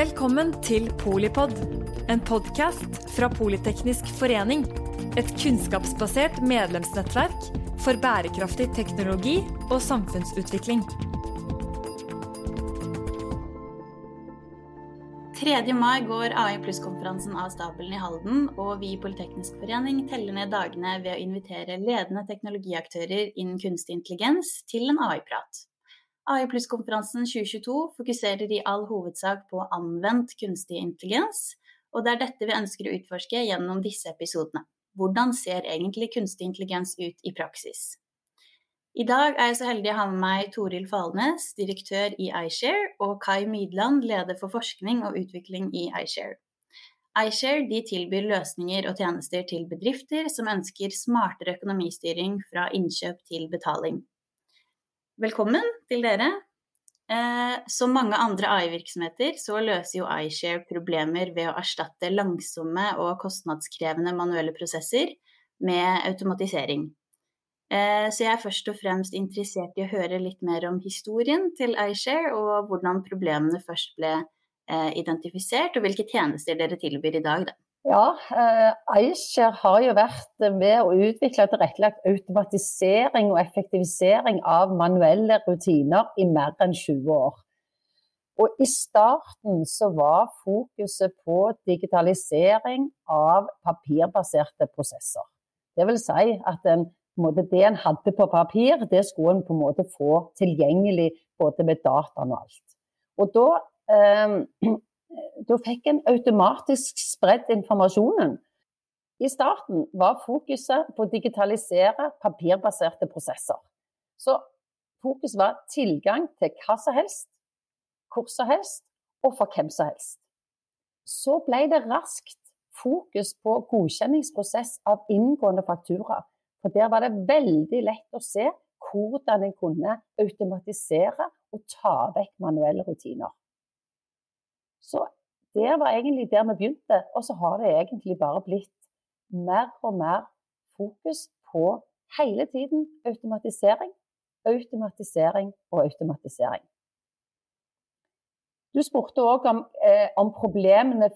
Velkommen til Polipod, en podkast fra Politeknisk forening. Et kunnskapsbasert medlemsnettverk for bærekraftig teknologi og samfunnsutvikling. 3. mai går AI pluss-konferansen av stabelen i Halden, og vi i Politeknisk forening teller ned dagene ved å invitere ledende teknologiaktører innen kunstig intelligens til en AI-prat. AI pluss-konferansen 2022 fokuserer i all hovedsak på anvendt kunstig intelligens, og det er dette vi ønsker å utforske gjennom disse episodene. Hvordan ser egentlig kunstig intelligens ut i praksis? I dag er jeg så heldig å ha med meg Toril Falnes, direktør i iShare, og Kai Mydland, leder for forskning og utvikling i iShare. iShare tilbyr løsninger og tjenester til bedrifter som ønsker smartere økonomistyring fra innkjøp til betaling. Velkommen til dere. Eh, som mange andre AI-virksomheter så løser jo iShare problemer ved å erstatte langsomme og kostnadskrevende manuelle prosesser med automatisering. Eh, så jeg er først og fremst interessert i å høre litt mer om historien til iShare, og hvordan problemene først ble eh, identifisert, og hvilke tjenester dere tilbyr i dag. Da. Ja, eh, Eicher har jo vært med å utvikle og tilrettelagt automatisering og effektivisering av manuelle rutiner i mer enn 20 år. Og I starten så var fokuset på digitalisering av papirbaserte prosesser. Det vil si at en, det en hadde på papir, det skulle en på en måte få tilgjengelig både med dataen og alt. Og da eh, da fikk en automatisk spredd informasjonen. I starten var fokuset på å digitalisere papirbaserte prosesser. Så fokus var tilgang til hva som helst, hvor som helst og for hvem som helst. Så ble det raskt fokus på godkjenningsprosess av inngående faktura. For der var det veldig lett å se hvordan en kunne automatisere og ta vekk manuelle rutiner. Så det var egentlig der vi begynte. Og så har det egentlig bare blitt mer og mer fokus på hele tiden automatisering, automatisering og automatisering. Du spurte òg om, eh, om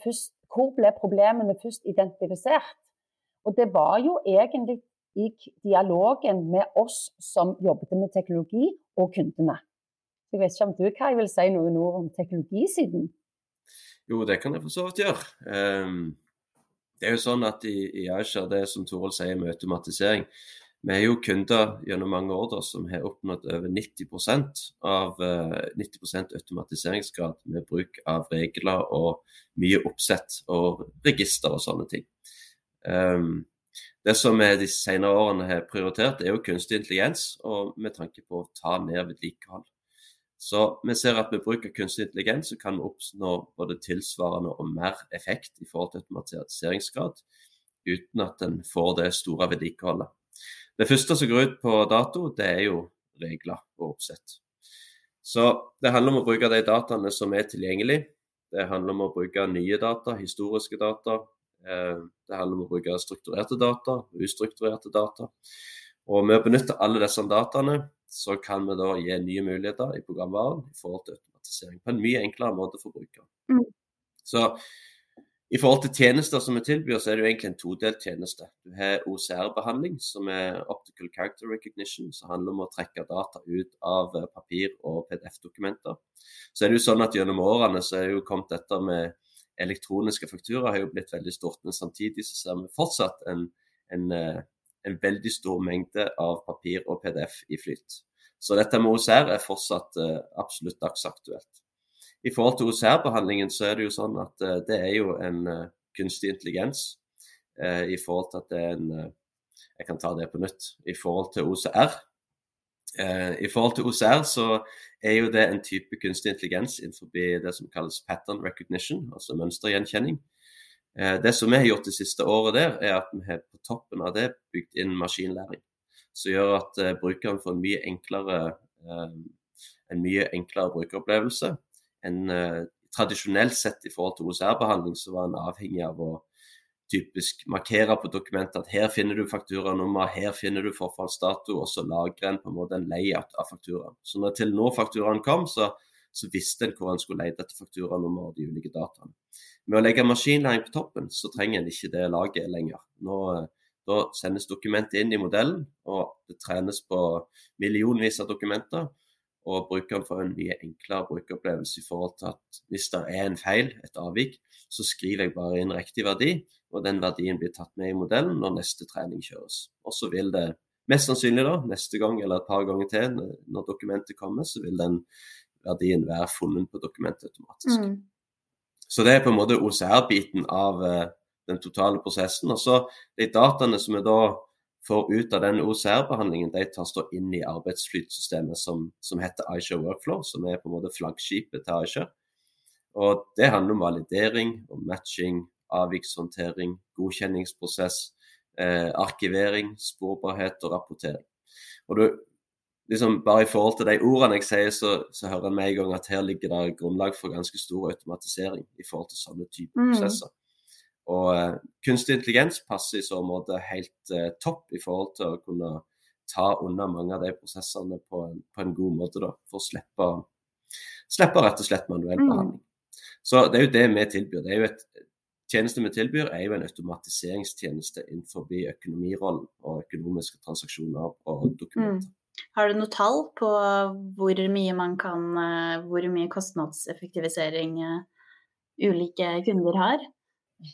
først, hvor ble problemene først identifisert. Og det var jo egentlig i dialogen med oss som jobbet med teknologi, og kundene. Jeg vet ikke om du Kai, vil si noen ord om teknologisiden? Jo, det kan jeg for så vidt gjøre. Um, det er jo sånn at i, i Azure, det som Toril sier med automatisering, vi er jo kunder gjennom mange år da, som har oppnådd over 90 av uh, eh, 90% automatiseringsgrad med bruk av regler og mye oppsett og register og sånne ting. Um, det som vi de senere årene har prioritert, er jo kunstig intelligens, og med tanke på å ta ned vedlikehold. Så vi ser at med bruk av kunstig intelligens så kan vi oppnå både tilsvarende og mer effekt i forhold til automatiseringsgrad, uten at en får det store vedlikeholdet. Det første som går ut på dato, det er jo regler og oppsett. Så det handler om å bruke de dataene som er tilgjengelige. Det handler om å bruke nye data, historiske data. Eh, det handler om å bruke strukturerte data, ustrukturerte data. Og med å benytte alle disse dataene, så kan vi da gi nye muligheter i programvaren i forhold til automatisering på en mye enklere måte for brukeren. Mm. Så i forhold til tjenester som vi tilbyr, så er det jo egentlig en todelt tjeneste. Du har OCR-behandling, som er Optical Character Recognition, som handler om å trekke data ut av eh, papir- og PDF-dokumenter. Så er det jo sånn at gjennom årene så er det jo kommet dette med elektroniske fakturaer har jo blitt veldig stort, men samtidig så ser vi fortsatt en, en eh, en veldig stor mengde av papir og PDF i flyt. Så dette med OCR er fortsatt uh, absolutt dagsaktuelt. I forhold til OCR-behandlingen så er det jo sånn at uh, det er jo en uh, kunstig intelligens i forhold til at det er en Jeg kan ta det på nytt. I forhold til OCR I forhold til OCR så er jo det en type kunstig intelligens innenfor det som kalles pattern recognition, altså mønstergjenkjenning. Eh, det som vi har gjort det siste året der, er at vi har på toppen av det bygd inn maskinlæring. Som gjør at uh, brukeren får en mye enklere, uh, en mye enklere brukeropplevelse. En, tradisjonelt sett i forhold til OCR-behandling, så var en avhengig av å typisk markere på dokumentet at her finner du fakturanummer, her finner du forfallsdato, og så lagrer en på en måte en layout av fakturaen. Så når til nå fakturaen kom, så, så visste en hvor en skulle lete etter fakturanummer og de ulike dataene. Med å legge maskinlæring på toppen, så trenger en ikke det laget lenger. Nå, da sendes dokumentet inn i modellen, og det trenes på millionvis av dokumenter. Og brukeren får en mye enklere brukeropplevelse i forhold til at hvis det er en feil, et avvik, så skriver jeg bare inn riktig verdi, og den verdien blir tatt med i modellen når neste trening kjøres. Og så vil det mest sannsynlig da, neste gang eller et par ganger til når dokumentet kommer, så vil den verdien være funnet på dokumentet automatisk. Mm. Så det er på en måte OCR-biten av uh, den totale prosessen. Og så de dataene som vi da får ut av den OCR-behandlingen, de tas da inn i arbeidsflytsystemet som, som heter Aisha Workflow, som er på en måte flaggskipet til Aisha. Og det handler om validering, om matching, avvikshåndtering, godkjenningsprosess, eh, arkivering, sporbarhet og rapportering. Og du, liksom Bare i forhold til de ordene jeg sier, så, så hører en med en gang at her ligger det grunnlag for ganske stor automatisering i forhold til sånne typer mm. prosesser. Og uh, kunstig intelligens passer i så måte helt uh, topp i forhold til å kunne ta unna mange av de prosessene på en, på en god måte, da, for å slippe, slippe rett og slett manuell mm. behandling. Så det er jo det vi tilbyr. Det er jo et tjeneste vi tilbyr, er jo en automatiseringstjeneste innenfor økonomirollen og økonomiske transaksjoner og dokumenter. Mm. Har du noe tall på hvor mye man kan eh, Hvor mye kostnadseffektivisering ulike kunder har?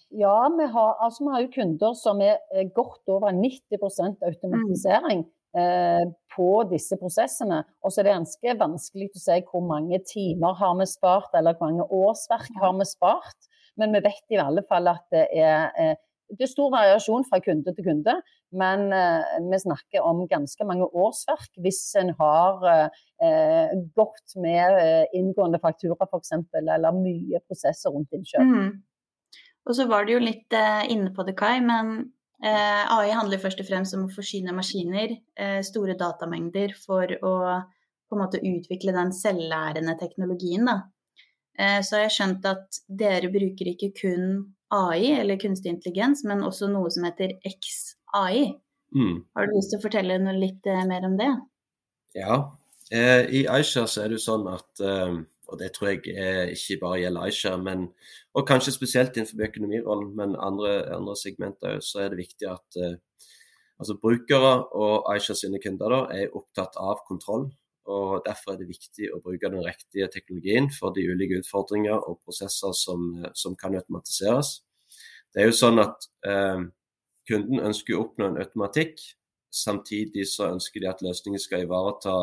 Ja, vi har, altså, vi har jo kunder som er eh, godt over 90% automatisering mm. eh, på disse prosessene. Og så er det ganske vanskelig å si hvor mange timer har vi spart, eller hvor mange årsverk har vi spart. Men vi vet i alle fall at det er, eh, det er stor variasjon fra kunde til kunde. Men eh, vi snakker om ganske mange årsverk hvis en har eh, gått med eh, inngående faktura f.eks., eller mye prosesser rundt innkjøp. Mm. Og så var du jo litt inne på det, Kai, men AI handler først og fremst om å forsyne maskiner store datamengder for å på en måte utvikle den selvlærende teknologien. Da. så jeg har skjønt at dere bruker ikke kun AI, eller kunstig intelligens, men også noe som heter XAI. Mm. Har du lyst til å fortelle noe litt eh, mer om det? Ja, eh, i Aisha så er det jo sånn at og det tror jeg ikke bare gjelder Aisha, men, og kanskje spesielt innenfor økonomirollen, men andre, andre segmenter så er det viktig at altså brukere og Aisha sine kunder da, er opptatt av kontroll. Og Derfor er det viktig å bruke den riktige teknologien for de ulike utfordringer og prosesser som, som kan automatiseres. Det er jo sånn at eh, Kunden ønsker å oppnå en automatikk, samtidig så ønsker de at løsningen skal ivareta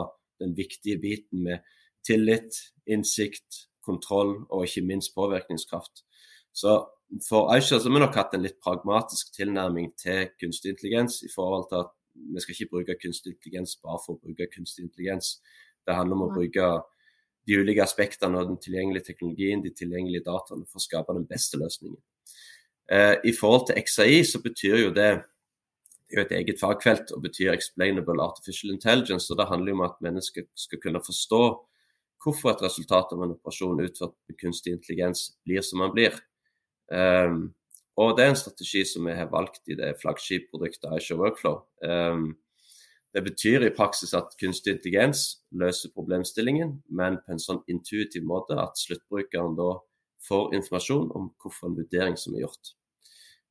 den viktige biten med tillit, innsikt, kontroll og ikke minst påvirkningskraft. Så for Aisha har vi nok hatt en litt pragmatisk tilnærming til kunstig intelligens i forhold til at vi skal ikke bruke kunstig intelligens bare for å bruke kunstig intelligens. Det handler om å bruke de ulike aspektene av den tilgjengelige teknologien, de tilgjengelige dataene, for å skape den beste løsningen. Eh, I forhold til XAI så betyr jo det det er jo et eget fagfelt og betyr explainable artificial intelligence. og Det handler om at mennesker skal kunne forstå hvorfor et resultat av en operasjon utført med kunstig intelligens blir som man blir. Um, og det er en strategi som vi har valgt i det flaggskipproduktet Aisha Workflow. Um, det betyr i praksis at kunstig intelligens løser problemstillingen, men på en sånn intuitiv måte at sluttbrukeren da får informasjon om hvorfor en vurdering som er gjort.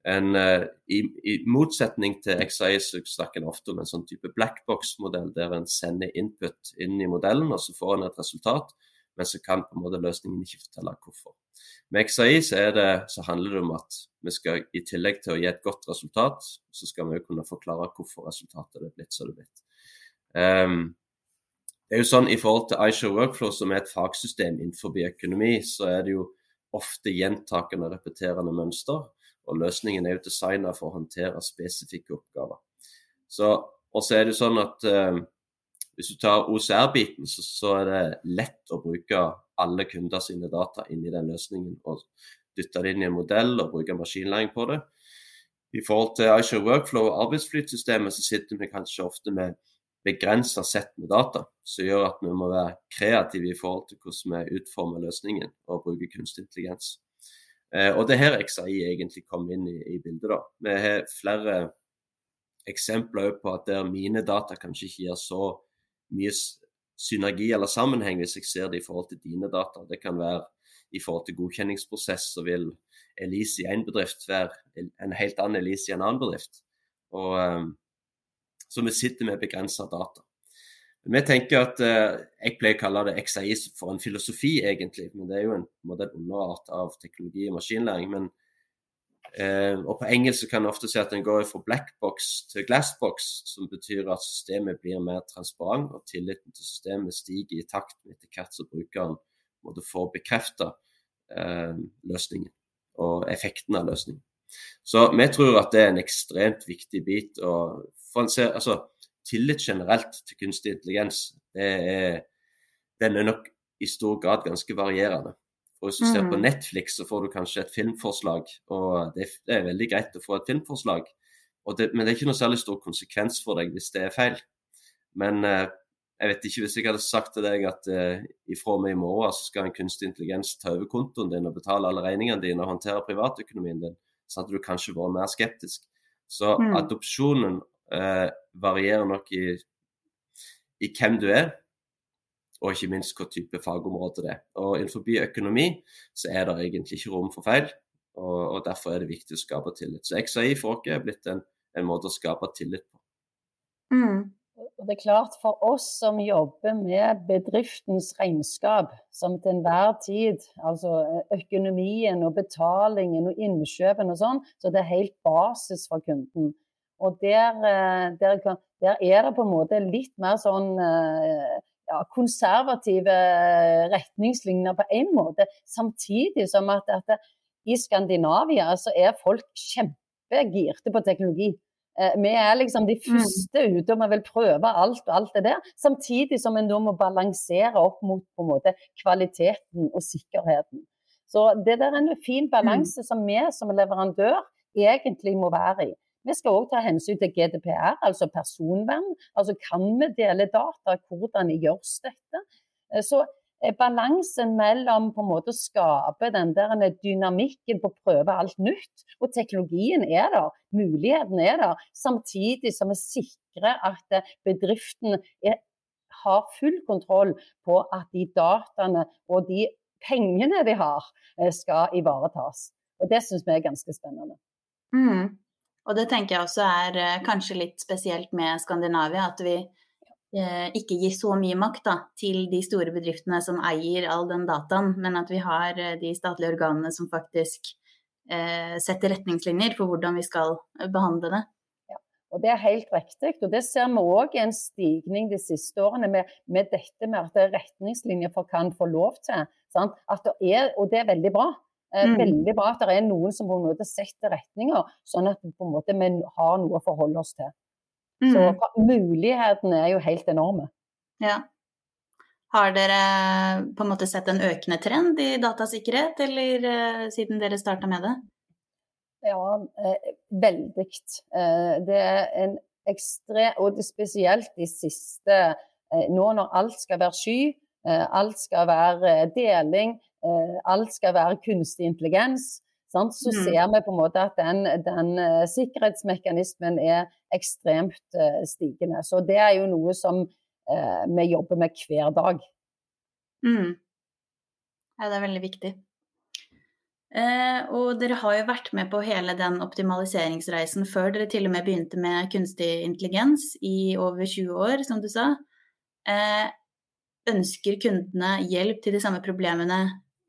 En, uh, i, i, motsetning til XI så snakker en ofte om en sånn type blackbox-modell, der en sender input inn i modellen, og så får en et resultat, men så kan på en måte løsningen ikke fortelle hvorfor. Med XAI så, det, så, handler det om at vi skal i tillegg til å gi et godt resultat, så skal vi jo kunne forklare hvorfor resultatet er blitt som det er blitt. Um, det er jo sånn I forhold til Aisha Workflow, som er et fagsystem innenfor økonomi, så er det jo ofte gjentakende, repeterende mønster. Og løsningen er jo designa for å håndtere spesifikke oppgaver. Så, og så er det jo sånn at eh, hvis du tar OCR-biten, så, så, er det lett å bruke alle kunder sine data inn i den løsningen og dytte det inn i en modell og bruke maskinlæring på det. I forhold til Aisha Workflow og arbeidsflytsystemet så sitter vi kanskje ofte med begrensa sett med data, som gjør at vi må være kreative i forhold til hvordan vi utformer løsningen og bruker kunstig intelligens. Eh, og det er her XAI egentlig kom inn i, i bildet. da. Vi har flere eksempler på at der mine data kanskje ikke gir så mye synergi eller sammenheng hvis jeg ser det i forhold til dine data. Det kan være i forhold til godkjenningsprosess, så vil Elise i én bedrift være en helt annen Elise i en annen bedrift. Og, um, så vi sitter med begrensa data. Vi tenker at uh, Jeg pleier å kalle det XAI for en filosofi, egentlig. Men det er jo en, en underart av teknologi og maskinlæring. men Eh, og På engelsk kan en ofte si at en går fra blackbox til glassbox, som betyr at systemet blir mer transparent og tilliten til systemet stiger i takt med etter hvert som brukeren måtte få bekrefta eh, løsningen og effekten av løsningen. Så vi tror at det er en ekstremt viktig bit. og for en ser, altså, Tillit generelt til kunstig intelligens det er, den er nok i stor grad ganske varierende. Og Hvis du ser på mm. Netflix, så får du kanskje et filmforslag. og Det, det er veldig greit å få et filmforslag, det, men det er ikke noe særlig stor konsekvens for deg hvis det er feil. Men eh, jeg vet ikke hvis jeg hadde sagt til deg at eh, ifra og med i morgen så skal en kunstig intelligens ta over kontoen din og betale alle regningene dine og håndtere privatøkonomien din, så hadde du kanskje vært mer skeptisk. Så mm. adopsjonen eh, varierer nok i, i hvem du er, og ikke minst hva type fagområde det er. Og Innenfor økonomi så er det egentlig ikke rom for feil, og, og derfor er det viktig å skape tillit. Så XAI for oss er blitt en, en, måte å skape tillit på. Mm. Og det er klart For oss som jobber med bedriftens regnskap, som til enhver tid, altså økonomien og betalingen og innkjøpen og sånn, så det er helt basis for kunden. Og der, eh, der, der er det på en måte litt mer sånn eh, ja, konservative retningslinjer på en måte. Samtidig som at, at i Skandinavia så er folk kjempegirte på teknologi. Eh, vi er liksom de mm. første ute, og vi vil prøve alt og alt det der. Samtidig som vi nå må balansere opp mot på en måte kvaliteten og sikkerheten. Så det der er en fin balanse mm. som vi som leverandør egentlig må være i. Vi skal òg ta hensyn til GDPR, altså personvern. Altså kan vi dele data, hvordan gjøres dette? Eh, så eh, balansen mellom på en måte å skape den der dynamikken på å prøve alt nytt, og teknologien er der, muligheten er der, samtidig som vi sikrer at eh, bedriften er, har full kontroll på at de dataene og de pengene de har, skal ivaretas. Og Det syns vi er ganske spennende. Mm. Og det tenker jeg også er eh, kanskje litt spesielt med Skandinavia, at vi eh, ikke gir så mye makt da, til de store bedriftene som eier all den dataen, men at vi har eh, de statlige organene som faktisk eh, setter retningslinjer for hvordan vi skal behandle det. Ja, og Det er helt riktig, og det ser vi òg en stigning de siste årene med, med dette med at retningslinjer for hva en får lov til. Det er, og det er veldig bra. Eh, mm. Veldig bra at det er noen som på en måte setter retninger, sånn at på en måte vi har noe å forholde oss til. Mm. Så mulighetene er jo helt enorme. Ja. Har dere på en måte sett en økende trend i datasikkerhet, eller uh, siden dere starta med det? Ja, eh, veldig. Eh, det er en ekstrem Og det spesielt de siste eh, Nå når alt skal være sky, eh, alt skal være deling, Eh, alt skal være kunstig intelligens, sant? så mm. ser vi på en måte at den, den uh, sikkerhetsmekanismen er ekstremt uh, stigende. Så det er jo noe som vi jobber med hver dag. Mm. Ja, det er veldig viktig. og dere har jo vært med på hele den optimaliseringsreisen før dere til og med begynte med kunstig intelligens i over 20 år, som du sa. ønsker kundene hjelp til de samme problemene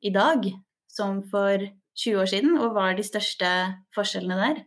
i dag som for 20 år siden, og hva er de største forskjellene der?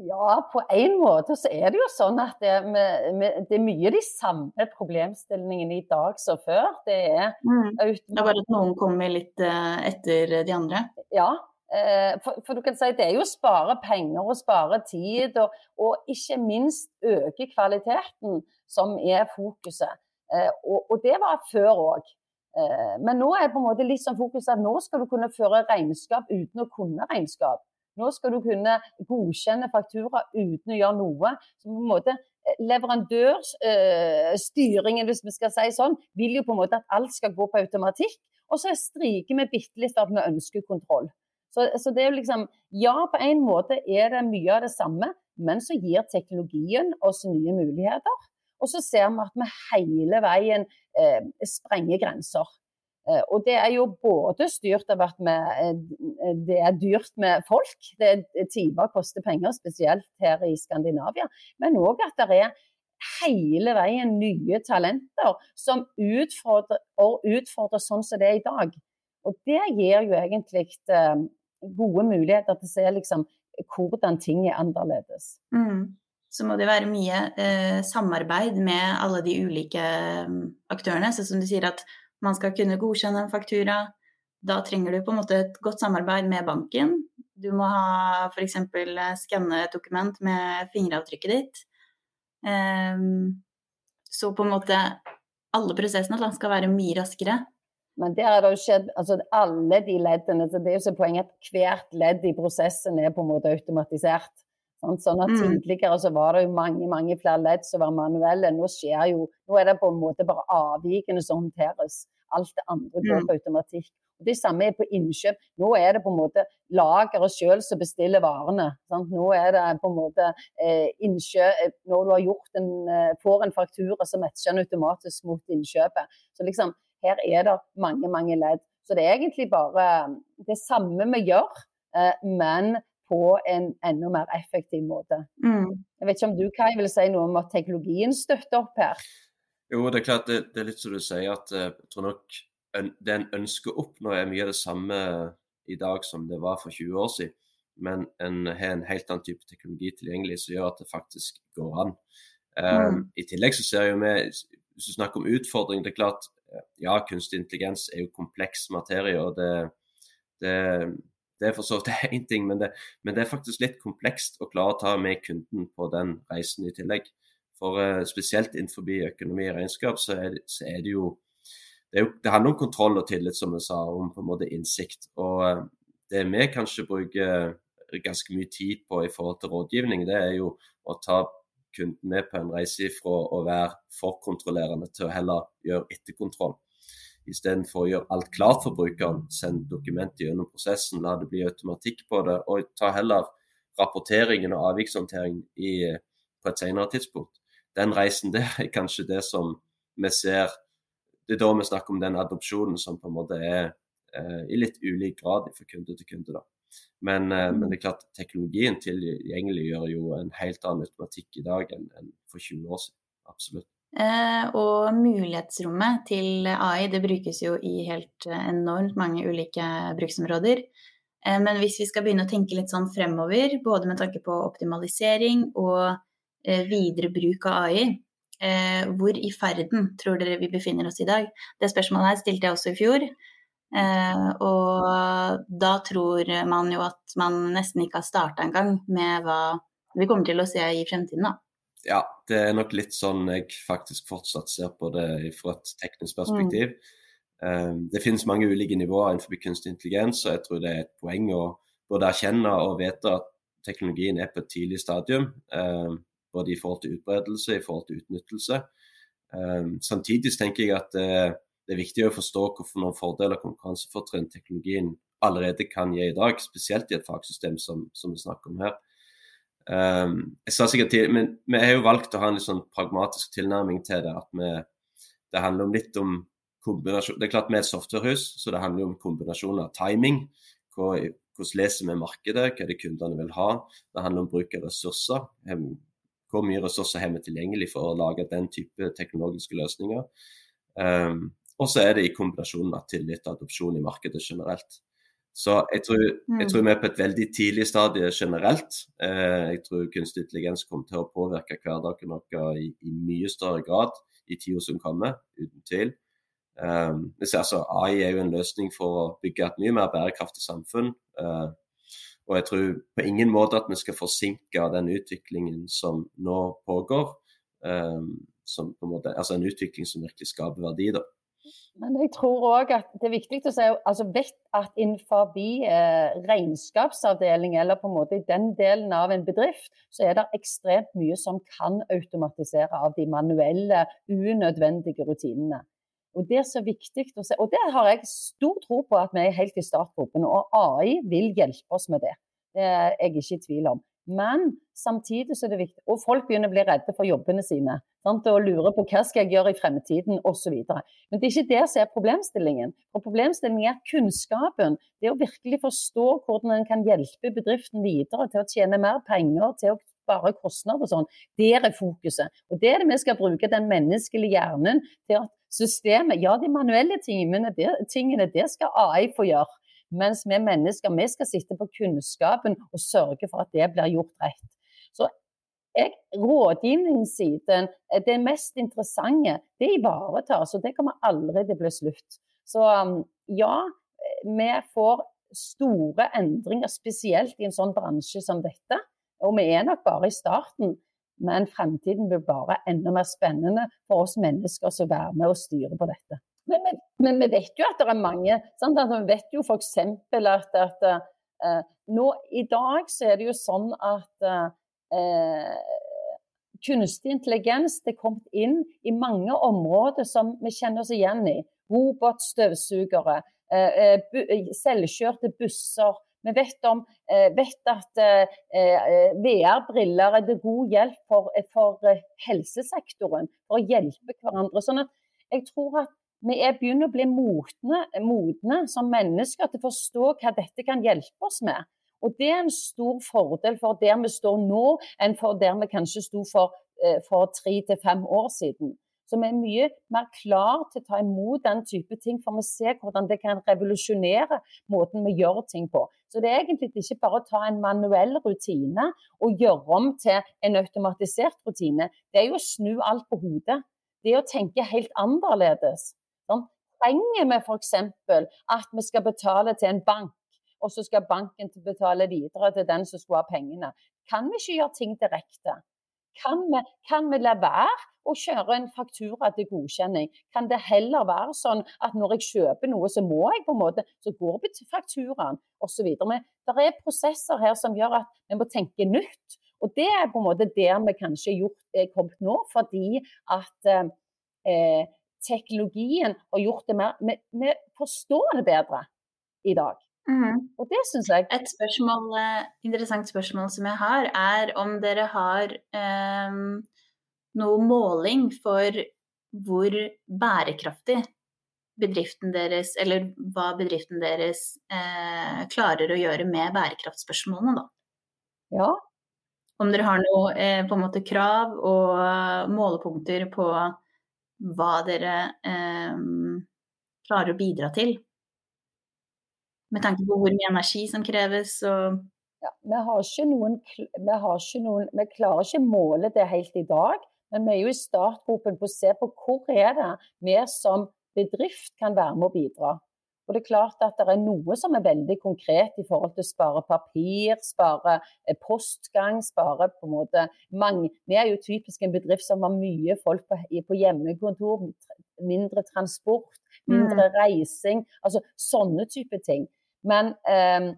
Ja, på en måte så er det jo sånn at det, med, det er mye de samme problemstillingene i dag som før. Det er, mm. det er bare at noen kommer litt uh, etter de andre? Ja, uh, for, for, du kan si det er jo å spare penger og spare tid, og, og ikke minst øke kvaliteten som er fokuset. Uh, og, og, det var før òg. Eh, men nå er det på en måte litt sånn fokus at nå skal du kunne føre regnskap uten å kunne regnskap. Nå skal du kunne godkjenne faktura uten å gjøre noe. Så på en måte eh, Leverandørstyringen, hvis vi skal si sånn, vil jo på en måte at alt skal gå på automatikk. Og så stryker vi bitte litt at vi ønsker kontroll. Så, så, det er jo liksom Ja, på en måte er det mye av det samme, men så gir teknologien oss nye muligheter. Og så ser vi at vi hele veien eh, sprenger grenser. Eh, og det er jo både styrt av at eh, det er dyrt med folk. Det Timer koster penger, spesielt her i Skandinavia. Men òg at det er hele veien nye talenter som utfordrer, utfordrer sånn som det er i dag. Og det gir jo egentlig eh, gode muligheter til å se liksom, hvordan ting er annerledes. Mm. Så må det være mye eh, samarbeid med alle de ulike mm, aktørene. Så som du sier at man skal kunne godkjenne en faktura. Da trenger du på en måte et godt samarbeid med banken. Du må ha f.eks. Eh, skanne et dokument med fingeravtrykket ditt. Eh, så på en måte alle prosessene skal være mye raskere. Men der har det jo skjedd altså alle de leddene. Det er jo så poenget at hvert ledd i prosessen er på en måte automatisert. Sånn at mm. Tidligere så var det jo mange mange flere ledd som var manuelle. Nå, skjer jo, nå er det på en måte bare avvikene som håndteres. Alt det andre går mm. på automatikk. Og Det samme er på innkjøp. Nå er det på en måte lageret sjøl som bestiller varene. Sant? Nå er det på en måte eh, innkjøp eh, Når du har gjort en, eh, får en faktura, så matcher den automatisk mot innkjøpet. Så liksom her er det mange, mange ledd. Så det er egentlig bare det samme vi gjør, eh, men på en enda mer effektiv måte. Mm. Jeg vet ikke om du Kai, vil si noe om at teknologien støtter opp her? Jo, det er klart det, det er litt som du sier, at eh, jeg tror nok det en ønsker å oppnå er mye av det samme i dag som det var for 20 år siden. Men en har en helt annen type teknologi tilgjengelig som gjør at det faktisk går an. Um, I tillegg så ser jo vi, hvis du snakker om utfordring, det er klart ja, kunstig intelligens er jo kompleks materie. og det, det, det er for så vidt én ting, men det, men det, er faktisk litt komplekst å klare å ta med kunden på den reisen i tillegg. For uh, Spesielt innenfor økonomi og regnskap så er, så er det jo det, jo det, handler om kontroll og tillit, som jeg sa, om på en måte innsikt. Og uh, det vi kanskje bruker ganske mye tid på i forhold til rådgivning, det er jo å ta kunden med på en reise fra å være for kontrollerende til å heller gjøre etterkontroll. Istedenfor å gjøre alt klart for brukeren, send dokumentet gjennom prosessen, la det bli automatikk på det, og ta heller rapporteringen og avvikshåndteringen på et senere tidspunkt. Den reisen der er kanskje det som vi ser Det er da vi snakker om den adopsjonen som på en måte er eh, i litt ulik grad fra kunde til kunde. da. Men, eh, men, det er klart teknologien tilgjengeliggjør jo en helt annen automatikk i dag enn, enn for 20 år siden. Absolutt. Eh, og mulighetsrommet til AI det brukes jo i helt eh, enormt mange ulike bruksområder. Eh, men hvis vi skal begynne å tenke litt sånn fremover, både med tanke på optimalisering og videre bruk av AI, hvor i ferden tror dere vi befinner oss i dag? Det spørsmålet her stilte jeg også i fjor. Og da tror man jo at man nesten ikke har starta engang med hva vi kommer til å se i fremtiden, da. Ja, det er nok litt sånn jeg faktisk fortsatt ser på det fra et teknisk perspektiv. Mm. Det finnes mange ulike nivåer innenfor kunstig intelligens, og jeg tror det er et poeng å både erkjenne og vite at teknologien er på et tidlig stadium. Um, både i forhold til utbredelse, i forhold til utnyttelse. Um, samtidig tenker jeg at det er viktig å forstå hvorfor noen fordeler og konkurransefortrinn teknologien allerede kan gi i dag, spesielt i et fagsystem som, som vi snakker om her. Um, jeg sa sikkert til, men Vi har jo valgt å ha en litt sånn pragmatisk tilnærming til det. at vi, Det handler om litt om kombinasjon Det er klart vi er et softwarehus, så det handler om kombinasjon av timing. Hvor, hvordan leser vi markedet, hva er det kundene vil ha. Det handler om bruk av ressurser. Hvor mye ressurser har vi tilgjengelig for å lage den type teknologiske løsninger. Um, og så er det i kombinasjon med tillit og adopsjon i markedet generelt. Så jeg tror, jeg tror, vi er på et veldig tidlig stadie generelt. Eh, jeg tror kunstig intelligens kommer til å påvirke hverdagen vår i, i, mye større grad i tida som kommer, uten tvil. Um, altså, AI er jo en løsning for å bygge et mye mer bærekraftig samfunn. Uh, og jeg tror på ingen måte at vi skal forsinke den utviklingen som nå pågår. Som på en måte, altså en utvikling som virkelig skaper verdi. da. Men jeg tror òg at det er viktig å si altså vet at innenfor eh, regnskapsavdeling, eller på en måte i den delen av en bedrift, så er det ekstremt mye som kan automatisere av de manuelle, unødvendige rutinene. Og Det er så viktig å se, og det har jeg stor tro på at vi er helt i startgropen. Og AI vil hjelpe oss med det. Det er jeg ikke i tvil om. Men samtidig så er det viktig Og folk begynner å bli redde for jobbene sine. Sant? Og lurer på hva skal jeg gjøre i fremtiden osv. Men det er ikke det som er problemstillingen. For Problemstillingen er kunnskapen. Det å virkelig forstå hvordan en kan hjelpe bedriften videre til å tjene mer penger, til å spare kostnader og sånn. Der er fokuset. Og det er det vi skal bruke den menneskelige hjernen til at systemet Ja, de manuelle tingene, det, tingene, det skal AI få gjøre. Mens vi mennesker vi skal sitte på kunnskapen og sørge for at det blir gjort rett. Så jeg, rådgivningssiden, det mest interessante, det ivaretas. Og det kommer aldri til å bli slutt. Så um, ja, vi får store endringer, spesielt i en sånn bransje som dette. Og vi er nok bare i starten. Men fremtiden blir bare enda mer spennende for oss mennesker som er med og styrer på dette. Men, men, men, vi vet jo at det er mange. Sant? At vi vet jo f.eks. at, at uh, nå i dag så er det jo sånn at Eh, kunstig intelligens det er kommet inn i mange områder som vi kjenner oss igjen i. Robotstøvsugere, eh, eh, selvkjørte busser. Vi vet, om, vet at VR-briller er til god hjelp for, for, helsesektoren, for å hjelpe hverandre. Sånn at jeg tror at vi er begynner å bli modne, modne som mennesker til å forstå hva dette kan hjelpe oss med. Og Det er en stor fordel for der vi står nå, enn for der vi kanskje sto for, eh, for tre til fem år siden. Så vi er mye mer klar til å ta imot den type ting, for vi ser hvordan det kan revolusjonere måten vi gjør ting på. Så det er egentlig ikke bare å ta en manuell rutine og gjøre om til en automatisert rutine. Det er jo å snu alt på hodet. Det er å tenke helt annerledes. Trenger vi f.eks. at vi skal betale til en bank og så skal banken betale videre til den som skulle ha pengene. Kan vi ikke gjøre ting direkte? Kan vi, kan vi la være å kjøre en faktura til godkjenning? Kan det heller være sånn at når jeg kjøper noe, så må jeg på en måte, så går vi til fakturaen osv. Men det er prosesser her som gjør at vi må tenke nytt. Og det er på en måte der vi kanskje er kommet nå, fordi at eh, teknologien har gjort det mer vi, vi forstår det bedre i dag. Mm. Og det syns jeg Et spørsmål, eh, interessant spørsmål som jeg har, er om dere har eh, noe måling for hvor bærekraftig bedriften deres, eller hva bedriften deres eh, klarer å gjøre med bærekraftspørsmålene, da. Ja. Om dere har noe eh, på en måte krav og målepunkter på hva dere eh, klarer å bidra til med tanke på hvor mye energi som kreves og ja, vi, har noen, vi, har ikke noen, vi klarer ikke måle det helt i dag, men vi er jo i startgropen på å se på hvor er det vi som bedrift kan være med å bidra. Og det er klart at det er noe som er veldig konkret i forhold til å spare papir, spare eh, postgang, spare på en måte mange Vi er jo typisk en bedrift som har mye folk på, på hjemmekontor, mindre transport, mindre mm. reising. Altså sånne type ting. Men ehm,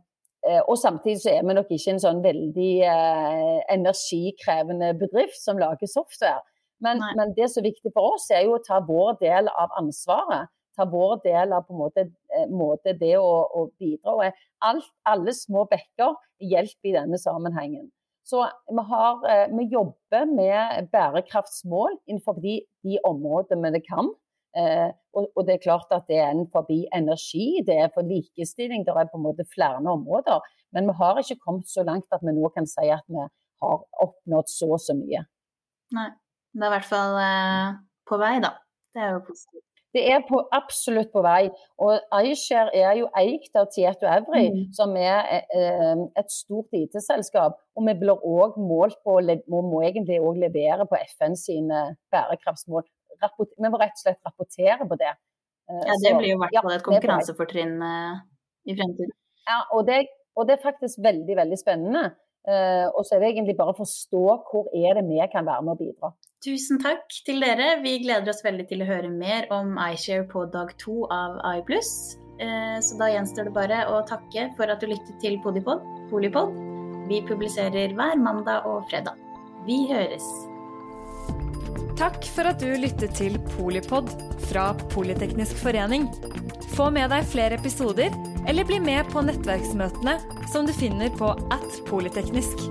eh, og samtidig så er vi nok ikke en sånn veldig eh, energikrevende bedrift som lager software. Men, men, det som er viktig for oss, er jo å ta vår del av ansvaret. Ta vår del av på en måte, eh, måte det å, å bidra. Og alt, alle små bekker hjelper i denne sammenhengen. Så vi, har, vi jobber med bærekraftsmål innenfor de, de områdene vi kan. Eh, og, og, det er klart at det er en forbi energi, det er for likestilling, det er på en måte flere områder. Men vi har ikke kommet så langt at vi nå kan si at vi har oppnådd så og så mye. Nei. Det er i hvert fall eh, på vei, da. Det er jo positivt. Det er på, absolutt på vei. Og iShare er jo eikt av Tieto Evry, mm. som er eh, et stort IT-selskap. Og vi blir òg målt på, vi må egentlig òg levere på FN sine bærekraftsmål vi må rett og slett rapportere på det. Eh, ja, Det blir jo i hvert fall et konkurransefortrinn eh, i fremtiden. Ja, og det, og det, er faktisk veldig, veldig spennende. Uh, og så er det egentlig bare å forstå hvor er det vi kan være med å bidra. Tusen takk til dere. Vi gleder oss veldig til å høre mer om iShare på dag to av iPlus. Uh, så da gjenstår det bare å takke for at du lyttet til Podipod. Polipod. Vi publiserer hver mandag og fredag. Vi høres. Takk for at du lyttet til Polipod fra Politeknisk forening. Få med deg flere episoder, eller bli med på nettverksmøtene som du finner på at polyteknisk.